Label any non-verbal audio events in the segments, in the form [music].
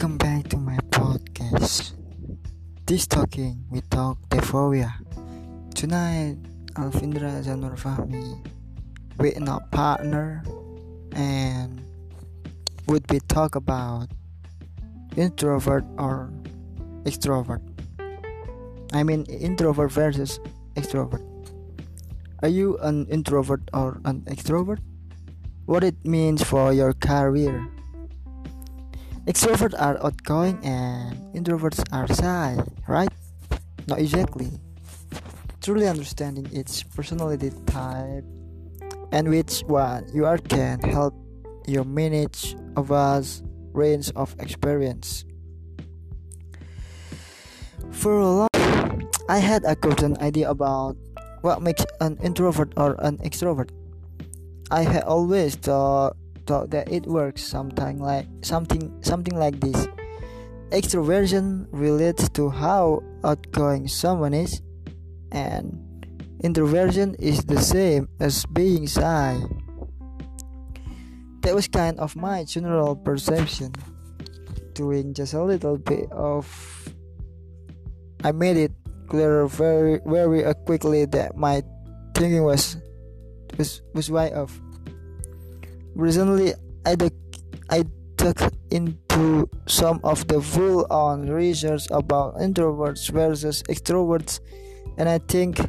Welcome back to my podcast. This talking we talk Devovia. Tonight, Alvindra Zanur Fahmi with our partner and would we talk about introvert or extrovert. I mean introvert versus extrovert. Are you an introvert or an extrovert? What it means for your career? Extroverts are outgoing and introverts are shy, right? Not exactly. Truly understanding each personality type and which one you are can help you manage a vast range of experience. For a long I had a certain idea about what makes an introvert or an extrovert. I had always thought thought that it works something like something something like this. Extroversion relates to how outgoing someone is, and introversion is the same as being shy. That was kind of my general perception. Doing just a little bit of, I made it clear very very quickly that my thinking was was was way off. Recently, I dug, I into some of the full-on research about introverts versus extroverts, and I think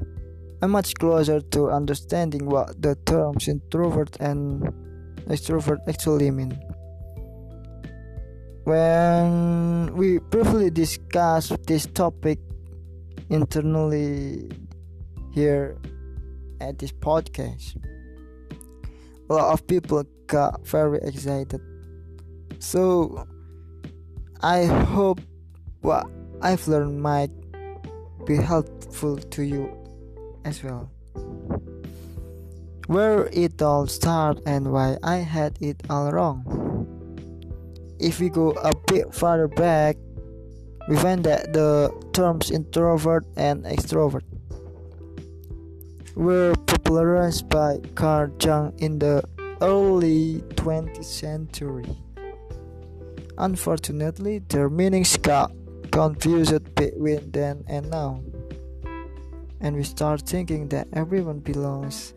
I'm much closer to understanding what the terms introvert and extrovert actually mean. When we briefly discussed this topic internally here at this podcast, a lot of people got very excited. So I hope what I've learned might be helpful to you as well. Where it all started and why I had it all wrong. If we go a bit further back, we find that the terms introvert and extrovert were popularized by Carl Jung in the early 20th century. Unfortunately, their meanings got confused between then and now. And we start thinking that everyone belongs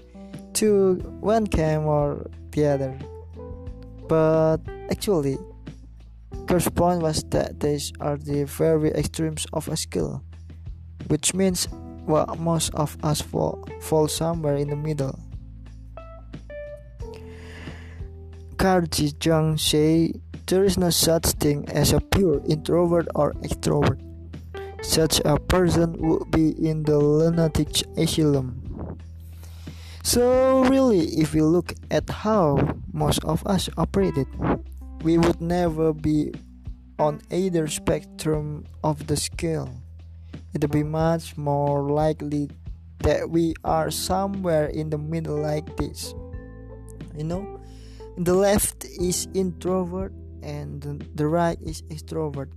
to one camp or the other. But actually, Kurt's point was that these are the very extremes of a skill, which means well, most of us fall, fall somewhere in the middle. Carl G. Jung say there is no such thing as a pure introvert or extrovert. Such a person would be in the lunatic asylum. So really, if we look at how most of us operated, we would never be on either spectrum of the scale. It would be much more likely that we are somewhere in the middle like this. You know, the left is introvert and the right is extrovert,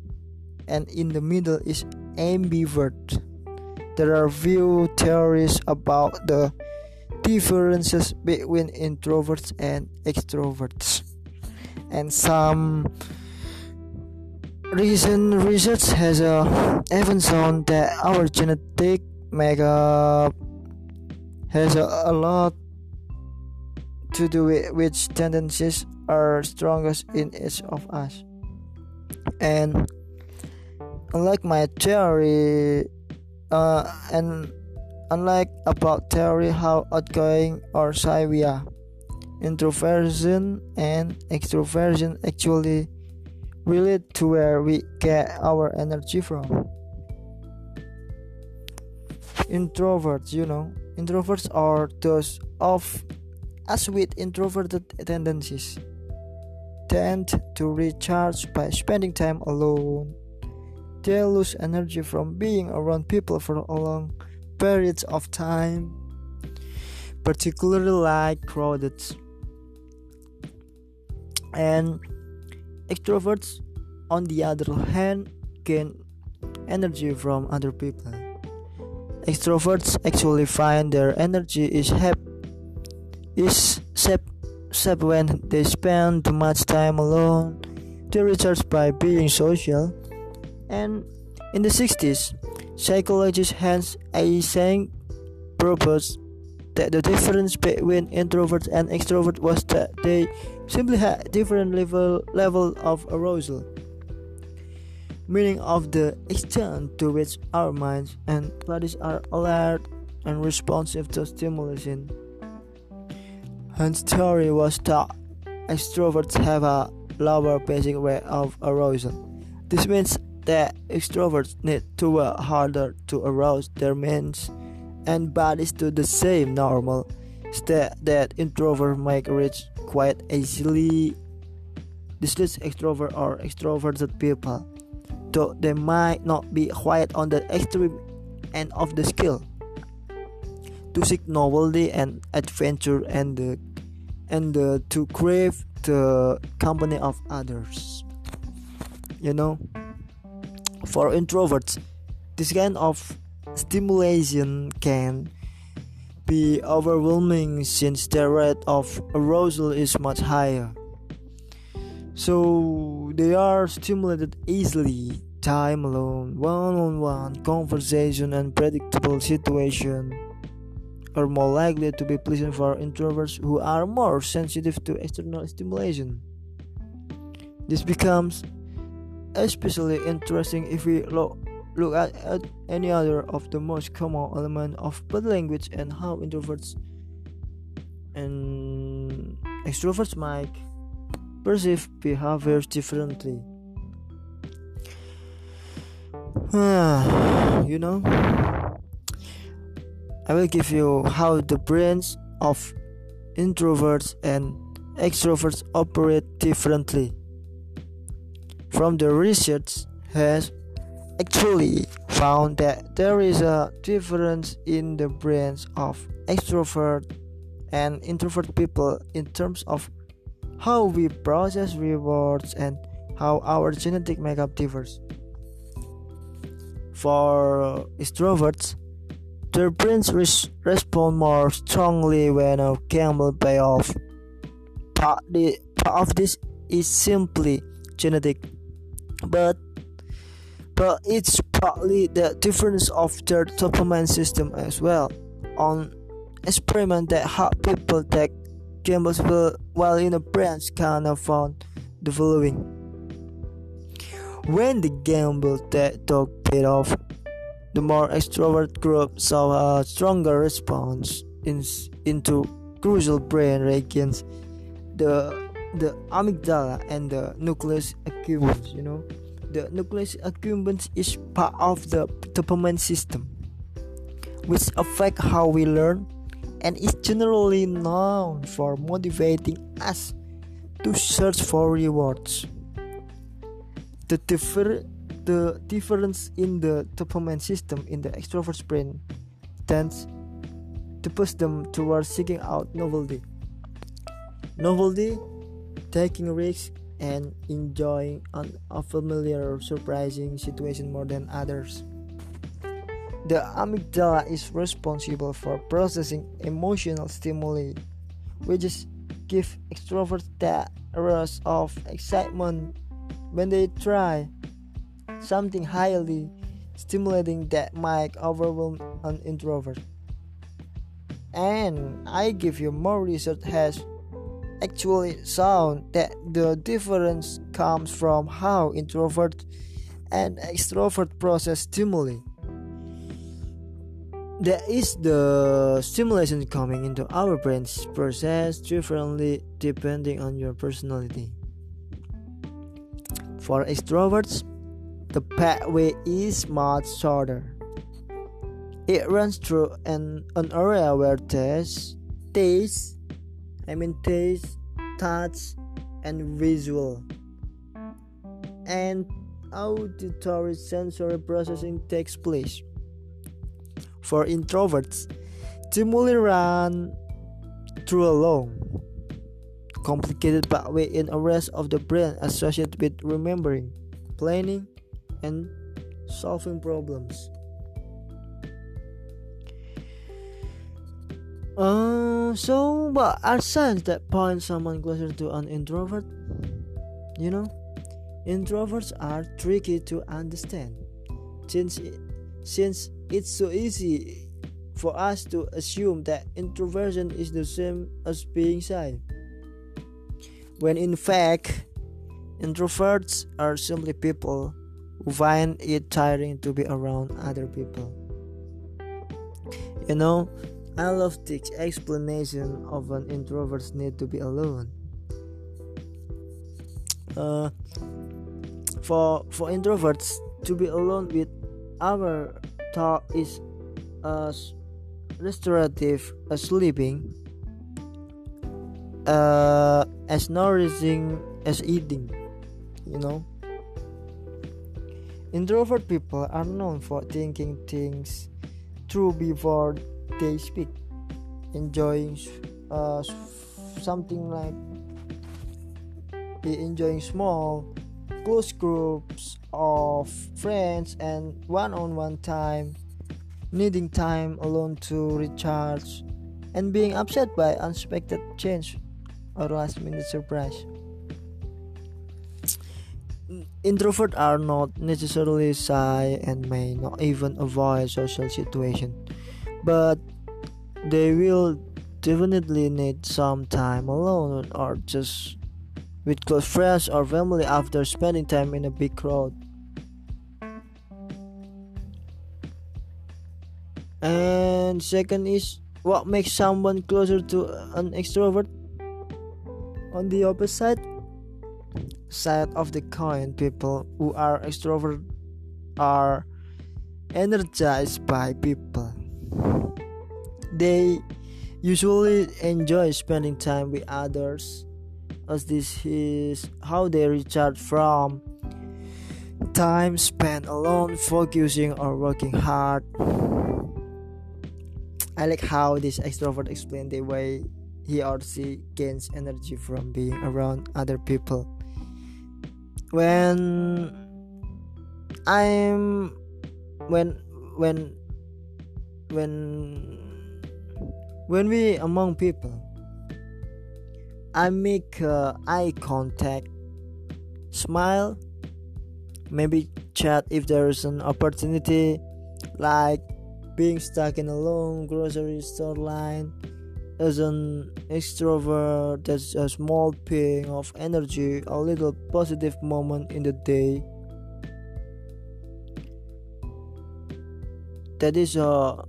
and in the middle is ambivert. There are few theories about the differences between introverts and extroverts, and some recent research has uh, even shown that our genetic makeup has a, a lot to do with which tendencies are strongest in each of us. And unlike my theory, uh, and unlike about theory how outgoing or shy we are, introversion and extroversion actually relate to where we get our energy from. Introverts, you know, introverts are those of us with introverted tendencies tend to recharge by spending time alone. They lose energy from being around people for long periods of time, particularly like crowded. And extroverts, on the other hand, gain energy from other people. Extroverts actually find their energy is happy sap, sap when they spend too much time alone to recharge by being social. And in the 60s, psychologist Hans Eysenck proposed that the difference between introverts and extroverts was that they simply had different level level of arousal meaning of the extent to which our minds and bodies are alert and responsive to stimulation. Hans' theory was that extroverts have a lower basic rate of arousal. This means that extroverts need to work harder to arouse their minds and bodies to the same normal state that introverts might reach quite easily. This is extrovert or extroverted people, though they might not be quite on the extreme end of the scale. To seek novelty and adventure and the, and the, to crave the company of others. You know, for introverts, this kind of stimulation can be overwhelming since their rate of arousal is much higher. So they are stimulated easily. Time alone, one on one conversation, and predictable situation are more likely to be pleasant for introverts who are more sensitive to external stimulation. This becomes especially interesting if we look look at, at any other of the most common element of body language and how introverts and extroverts might perceive behaviors differently. [sighs] you know, I will give you how the brains of introverts and extroverts operate differently. From the research has actually found that there is a difference in the brains of extrovert and introvert people in terms of how we process rewards and how our genetic makeup differs. For extroverts, their brains res- respond more strongly when a gamble pay off. Part, part of this is simply genetic, but but it's partly the difference of their dopamine system as well. On experiment that help people take gambles while in a branch kind of found the following. When the gamble that dog paid off, the more extrovert group saw a stronger response in, into crucial brain regions, the the amygdala and the nucleus accumbens, you know. The nucleus accumbens is part of the dopamine system, which affect how we learn and is generally known for motivating us to search for rewards. The, differ- the difference in the dopamine system in the extrovert's brain tends to push them towards seeking out novelty. Novelty, taking risks, and enjoying an unfamiliar surprising situation more than others. The amygdala is responsible for processing emotional stimuli, which is give extroverts that rush of excitement when they try something highly stimulating that might overwhelm an introvert. And I give you more research has actually shown that the difference comes from how introvert and extrovert process stimuli. That is the stimulation coming into our brains processed differently depending on your personality. For extroverts, the pathway is much shorter. It runs through an, an area where taste, taste, I mean taste, touch, and visual. And auditory sensory processing takes place. For introverts, stimuli run through a long, complicated pathway in areas of the brain associated with remembering, planning, and solving problems. Uh, so what are signs that point someone closer to an introvert? You know, Introverts are tricky to understand since, since it's so easy for us to assume that introversion is the same as being shy. When in fact, introverts are simply people find it tiring to be around other people. You know, I love the explanation of an introvert's need to be alone. Uh, for for introverts to be alone with our thought is as restorative as sleeping uh, as nourishing as eating you know introvert people are known for thinking things through before they speak enjoying uh, something like enjoying small close groups of friends and one on one time, needing time alone to recharge, and being upset by unexpected change or last minute surprise. Introverts are not necessarily shy and may not even avoid social situations, but they will definitely need some time alone or just with close friends or family after spending time in a big crowd. And second is what makes someone closer to an extrovert? On the opposite side of the coin, people who are extrovert are energized by people. They usually enjoy spending time with others as this is how they recharge from time spent alone focusing or working hard i like how this extrovert explained the way he or she gains energy from being around other people when i'm when when when when we among people I make uh, eye contact, smile, maybe chat if there is an opportunity, like being stuck in a long grocery store line. As an extrovert, that's a small ping of energy, a little positive moment in the day. That is uh,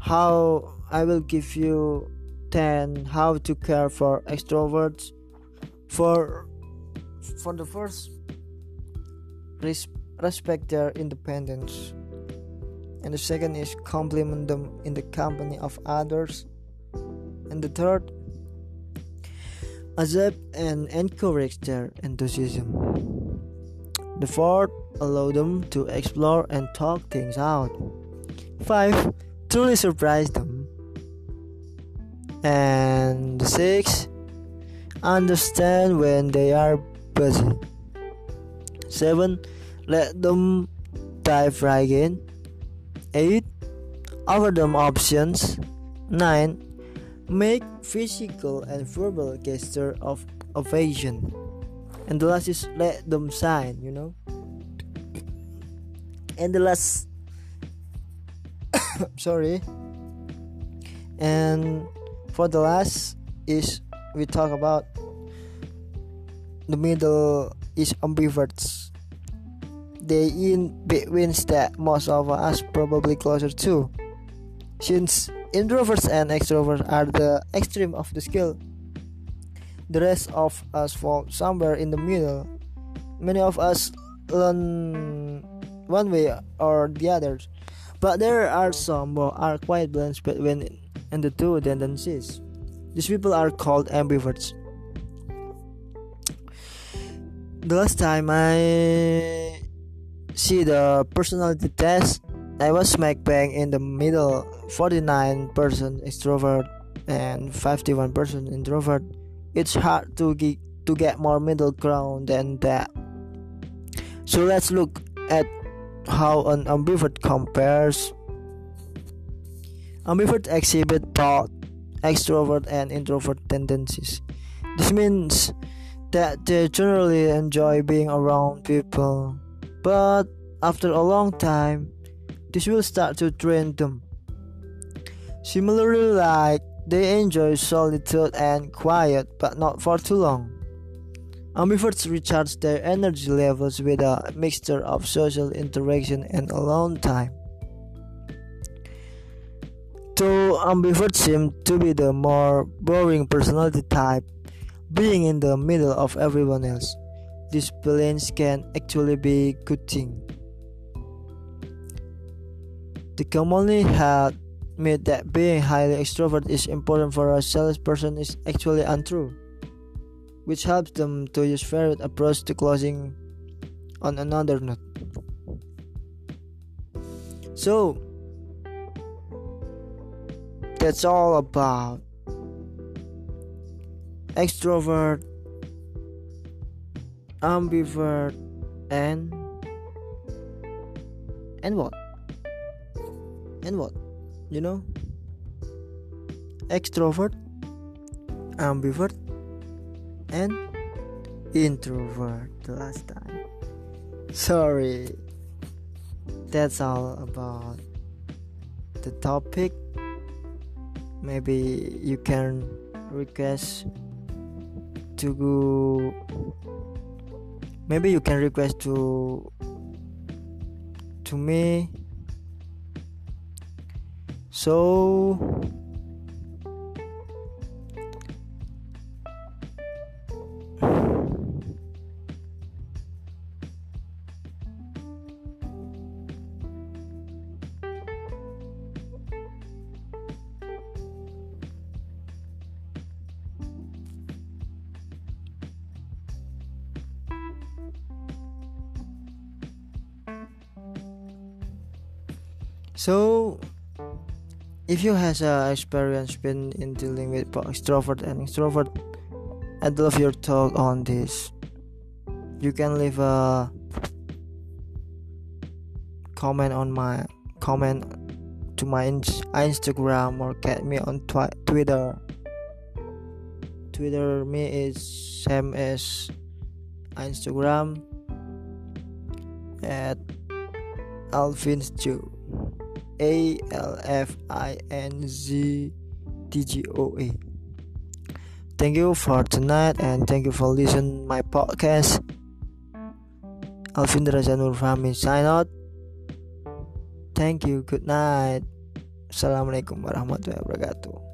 how I will give you 10 how to care for extroverts for for the first res- respect their independence and the second is compliment them in the company of others. And the third accept and encourage their enthusiasm. The fourth allow them to explore and talk things out. Five truly surprise them. And the six understand when they are busy. Seven let them dive right in eight. Offer them options. Nine. Make physical and verbal gesture of evasion. And the last is let them sign you know. And the last [coughs] sorry. And for the last is we talk about the middle is ambiverts they in between that most of us probably closer to since introverts and extroverts are the extreme of the scale the rest of us fall somewhere in the middle many of us learn one way or the other but there are some who are quite balanced between and the two tendencies. These people are called ambiverts. The last time I see the personality test, I was smack bang in the middle 49% extrovert and 51% introvert. It's hard to get, to get more middle ground than that. So let's look at how an ambivert compares Ambiverts exhibit both extrovert and introvert tendencies. This means that they generally enjoy being around people, but after a long time, this will start to drain them. Similarly, like they enjoy solitude and quiet, but not for too long. Ambiverts recharge their energy levels with a mixture of social interaction and alone time. Though ambiverts seem to be the more boring personality type, being in the middle of everyone else, this balance can actually be good thing. The commonly held myth that being highly extrovert is important for a salesperson is actually untrue, which helps them to use varied approach to closing on another note. So that's all about extrovert, ambivert, and and what? And what? You know? Extrovert, ambivert, and introvert the last time. Sorry. That's all about the topic. Maybe you can request to go maybe you can request to to me. So So, if you has a experience been in dealing with extrovert and introvert, I'd love your talk on this. You can leave a comment on my comment to my Instagram or get me on twi- Twitter. Twitter me is same as Instagram at Alvin's Jew. A L F I N Z T G O A. Thank you for tonight and thank you for listening my podcast. Alvin Raja Fahmi sign out. Thank you. Good night. Assalamualaikum warahmatullahi wabarakatuh.